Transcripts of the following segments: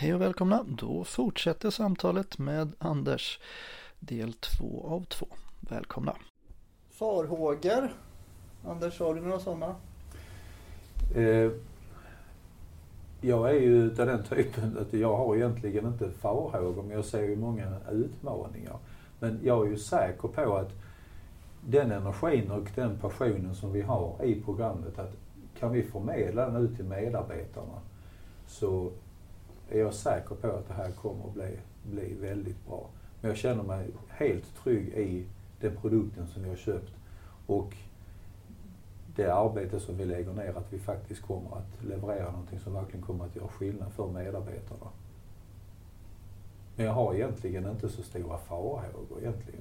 Hej och välkomna. Då fortsätter samtalet med Anders. Del två av två. Välkomna. Farhågor? Anders, har du några sådana? Eh, jag är ju av den typen att jag har egentligen inte farhågor men jag ser ju många utmaningar. Men jag är ju säker på att den energin och den passionen som vi har i programmet, att kan vi förmedla den ut till medarbetarna så är jag säker på att det här kommer att bli, bli väldigt bra. Men jag känner mig helt trygg i den produkten som vi har köpt och det arbete som vi lägger ner, att vi faktiskt kommer att leverera någonting som verkligen kommer att göra skillnad för medarbetarna. Men jag har egentligen inte så stora farhågor egentligen.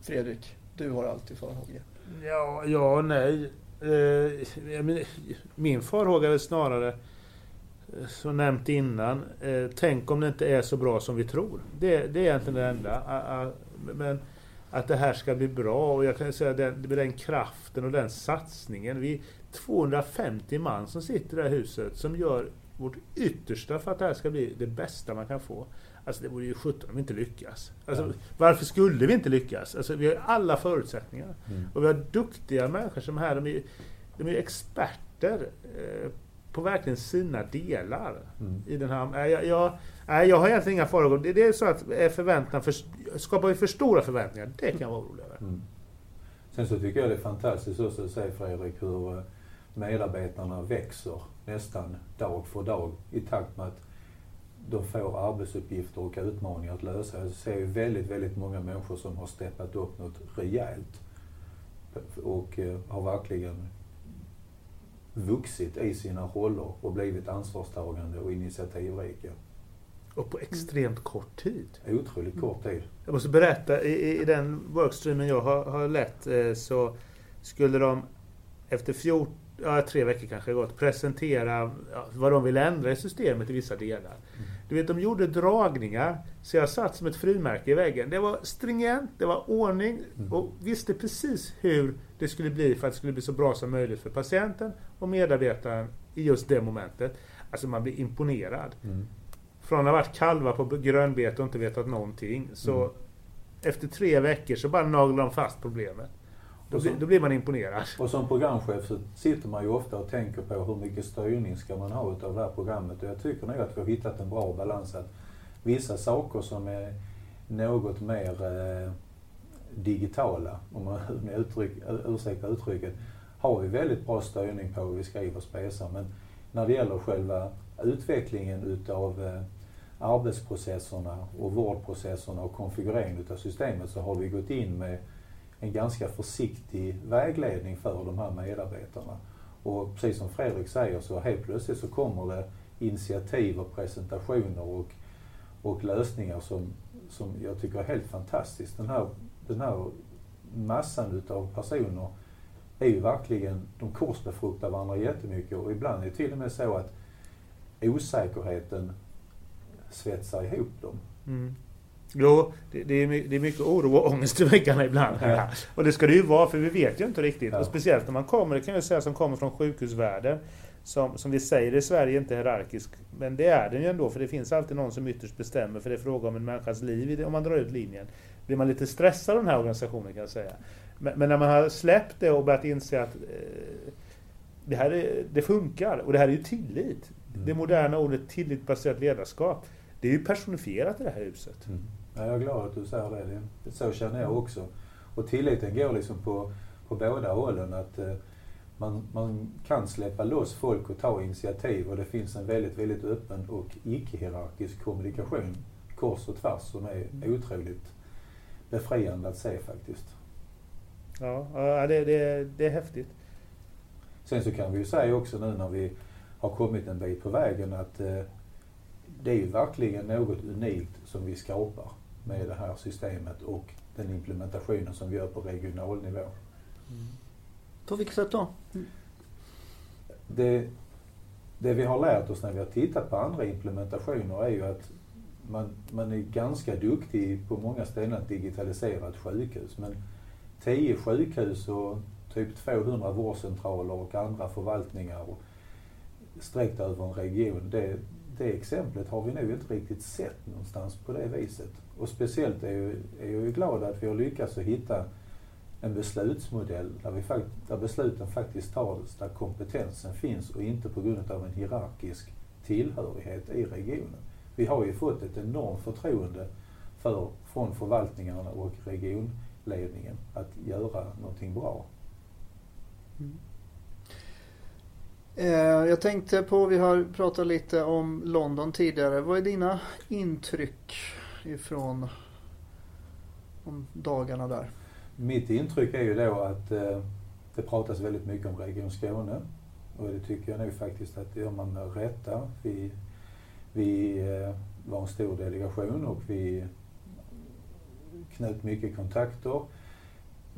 Fredrik, du har alltid farhågor. Ja, ja och nej. Eh, min farhåga är snarare, som nämnt innan, eh, tänk om det inte är så bra som vi tror. Det, det är egentligen det enda. Men att det här ska bli bra och jag kan säga den, den kraften och den satsningen. Vi är 250 man som sitter i det här huset som gör vårt yttersta för att det här ska bli det bästa man kan få. Alltså det vore ju sjutton om vi inte lyckas. Alltså, ja. Varför skulle vi inte lyckas? Alltså, vi har alla förutsättningar. Mm. Och vi har duktiga människor som här, de är, de är experter eh, på verkligen sina delar. Mm. I den här, jag, jag, jag, har egentligen inga farhågor. Det, det är så att är förväntan för, skapar vi för stora förväntningar, det kan jag vara orolig över. Mm. Sen så tycker jag det är fantastiskt också att se Fredrik hur eh, medarbetarna växer nästan dag för dag i takt med att de får arbetsuppgifter och utmaningar att lösa. Jag ser ju väldigt, väldigt många människor som har steppat upp något rejält och eh, har verkligen vuxit i sina roller och blivit ansvarstagande och initiativrika. Och på extremt kort tid. Otroligt kort tid. Jag måste berätta, i, i den workstreamen jag har, har lett eh, så skulle de efter 14, ja, tre veckor kanske gått, presentera vad de vill ändra i systemet i vissa delar. Mm. Du vet, de gjorde dragningar, så jag satt som ett frimärke i väggen. Det var stringent, det var ordning mm. och visste precis hur det skulle bli för att det skulle bli så bra som möjligt för patienten och medarbetaren i just det momentet. Alltså man blir imponerad. Mm. Från att ha varit kalvar på grönbete och inte vetat någonting, så mm. efter tre veckor så bara naglar de fast problemet. Då, som, då, blir man imponerad. Och som programchef så sitter man ju ofta och tänker på hur mycket styrning ska man ha utav det här programmet. Och jag tycker nog att vi har hittat en bra balans. Att vissa saker som är något mer eh, digitala, om man uttryck, ursäktar uttrycket, har vi väldigt bra styrning på hur vi skriver och spesar. Men när det gäller själva utvecklingen utav eh, arbetsprocesserna och vårdprocesserna och konfigureringen utav systemet så har vi gått in med en ganska försiktig vägledning för de här medarbetarna. Och precis som Fredrik säger så helt plötsligt så kommer det initiativ och presentationer och, och lösningar som, som jag tycker är helt fantastiskt. Den här, den här massan utav personer är ju verkligen, de korsbefruktar varandra jättemycket och ibland är det till och med så att osäkerheten svetsar ihop dem. Mm. Jo, det, det, är, det är mycket oro och ångest i väggarna ibland. Ja. Och det ska det ju vara, för vi vet ju inte riktigt. Ja. Och speciellt när man kommer, det kan jag säga, som kommer från sjukhusvärlden. Som, som vi säger i Sverige inte hierarkisk, men det är den ju ändå, för det finns alltid någon som ytterst bestämmer, för det är fråga om en människas liv om man drar ut linjen. Blir man lite stressad av den här organisationen kan jag säga. Men, men när man har släppt det och börjat inse att eh, det här är, det funkar, och det här är ju tillit. Mm. Det moderna ordet tillitsbaserat ledarskap, det är ju personifierat i det här huset. Mm. Ja, jag är glad att du säger det. det. Så känner jag också. Och tilliten går liksom på, på båda hållen. Att eh, man, man kan släppa loss folk och ta initiativ och det finns en väldigt, väldigt öppen och icke-hierarkisk kommunikation kors och tvärs som är mm. otroligt befriande att se faktiskt. Ja, det, det, det är häftigt. Sen så kan vi ju säga också nu när vi har kommit en bit på vägen att eh, det är ju verkligen något unikt som vi skapar med det här systemet och den implementationen som vi gör på regional nivå. Mm. På vilket sätt då? Mm. Det, det vi har lärt oss när vi har tittat på andra implementationer är ju att man, man är ganska duktig på många ställen att digitalisera ett sjukhus. Men 10 sjukhus och typ 200 vårdcentraler och andra förvaltningar sträckt över en region, det, det exemplet har vi nog inte riktigt sett någonstans på det viset. Och speciellt är, ju, är jag ju glad att vi har lyckats att hitta en beslutsmodell där, vi, där besluten faktiskt tas där kompetensen finns och inte på grund av en hierarkisk tillhörighet i regionen. Vi har ju fått ett enormt förtroende för, från förvaltningarna och regionledningen att göra någonting bra. Mm. Eh, jag tänkte på, vi har pratat lite om London tidigare. Vad är dina intryck ifrån om dagarna där? Mitt intryck är ju då att eh, det pratas väldigt mycket om Region Skåne. Och det tycker jag nog faktiskt att det gör man med rätta. Vi, vi eh, var en stor delegation och vi knöt mycket kontakter.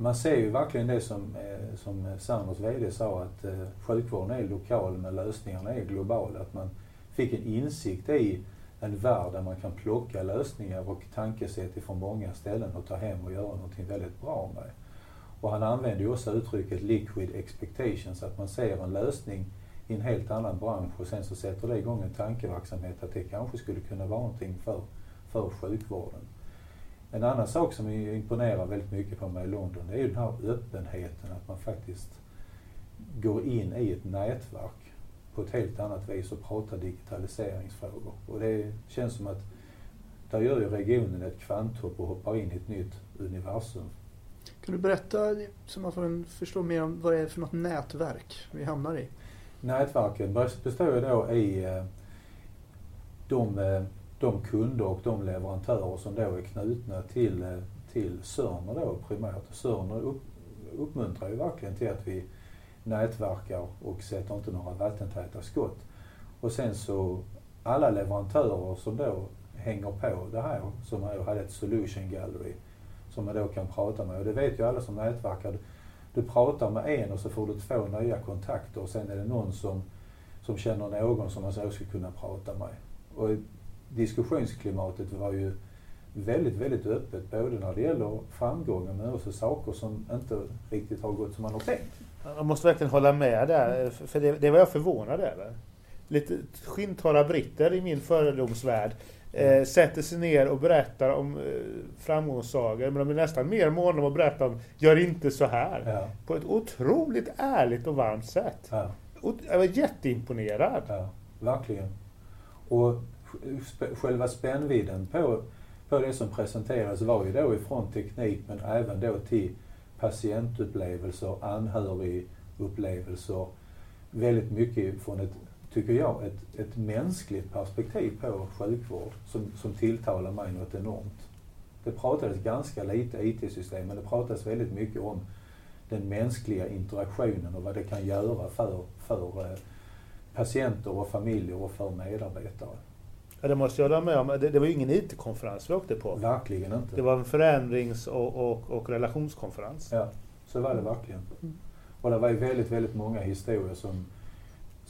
Man ser ju verkligen det som, eh, som Sanders VD sa att eh, sjukvården är lokal men lösningarna är globala. Att man fick en insikt i en värld där man kan plocka lösningar och tankesätt ifrån många ställen och ta hem och göra någonting väldigt bra med. Och han använde ju också uttrycket liquid expectations, att man ser en lösning i en helt annan bransch och sen så sätter det igång en tankeverksamhet att det kanske skulle kunna vara någonting för, för sjukvården. En annan sak som imponerar väldigt mycket på mig i London det är ju den här öppenheten, att man faktiskt går in i ett nätverk på ett helt annat vis och pratar digitaliseringsfrågor. Och det känns som att där gör ju regionen ett kvanthopp och hoppar in i ett nytt universum. Kan du berätta så man får förstå mer om vad det är för något nätverk vi hamnar i? Nätverken består ju då i eh, de, eh, de kunder och de leverantörer som då är knutna till, eh, till Sörner då primärt. Sörner upp, uppmuntrar ju verkligen till att vi nätverkar och sätter inte några vattentäta skott. Och sen så alla leverantörer som då hänger på det här, som hade ett solution gallery som man då kan prata med. Och det vet ju alla som nätverkar. Du pratar med en och så får du två nya kontakter och sen är det någon som, som känner någon som man så ska kunna prata med. Och diskussionsklimatet var ju väldigt, väldigt öppet både när det gäller framgången men också saker som inte riktigt har gått som man har tänkt. Jag måste verkligen hålla med där, för det, det var jag förvånad över. Lite skinntorra britter i min fördomsvärld eh, sätter sig ner och berättar om eh, framgångssagor. Men de är nästan mer måna om att berätta om Gör inte så här. Ja. På ett otroligt ärligt och varmt sätt. Ja. Jag var jätteimponerad. Ja, verkligen. Och själva spännvidden på, på det som presenterades var ju då ifrån teknik men även då till patientupplevelser, anhörigupplevelser. Väldigt mycket från ett tycker jag, ett, ett mänskligt perspektiv på sjukvård som, som tilltalar mig något enormt. Det pratades ganska lite IT-system, men det pratades väldigt mycket om den mänskliga interaktionen och vad det kan göra för, för eh, patienter och familjer och för medarbetare. Ja, det måste jag hålla med om. Det, det var ju ingen IT-konferens vi åkte på. Verkligen inte. Det var en förändrings och, och, och relationskonferens. Ja, så var det verkligen. Och det var ju väldigt, väldigt många historier som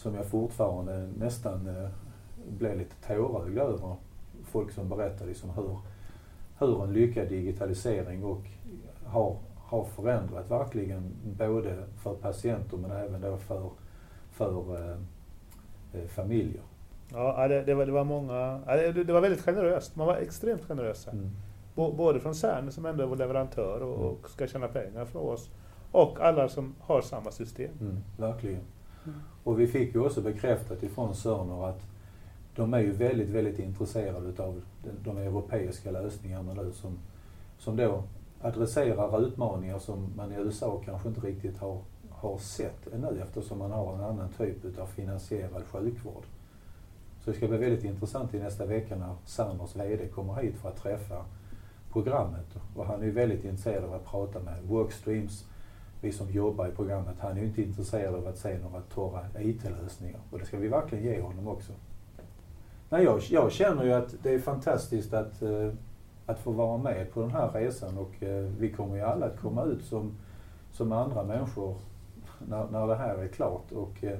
som jag fortfarande nästan eh, blev lite tårögd över. Folk som berättade liksom hur, hur en lyckad digitalisering och har, har förändrat verkligen både för patienter men även då för, för eh, eh familjer. Ja, det, det, var, det var många... Det, var väldigt generöst. Man var extremt generösa. Mm. Både från CERN som ändå är vår leverantör och, mm. och, ska tjäna pengar från oss och alla som har samma system. Mm, verkligen. Mm. Och vi fick ju också bekräftat ifrån Sörner att de är ju väldigt, väldigt intresserade utav de, de europeiska lösningarna nu som, som då adresserar utmaningar som man i USA kanske inte riktigt har, har sett ännu eftersom man har en annan typ utav finansierad sjukvård. Så det ska bli väldigt intressant i nästa vecka när Sanders VD kommer hit för att träffa programmet. Och han är ju väldigt intresserad av att prata med Workstreams, vi som jobbar i programmet, han är ju inte intresserad av att se några torra IT-lösningar. Och det ska vi verkligen ge honom också. Nej, jag, jag känner ju att det är fantastiskt att, eh, att få vara med på den här resan och eh, vi kommer ju alla att komma ut som, som andra människor när, när det här är klart. Och, eh,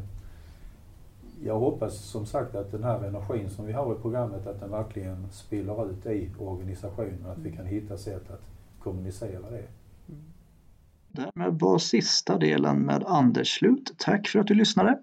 jag hoppas som sagt att den här energin som vi har i programmet, att den verkligen spiller ut i organisationen, att vi kan hitta sätt att kommunicera det. Mm. Därmed var sista delen med Anders slut. Tack för att du lyssnade.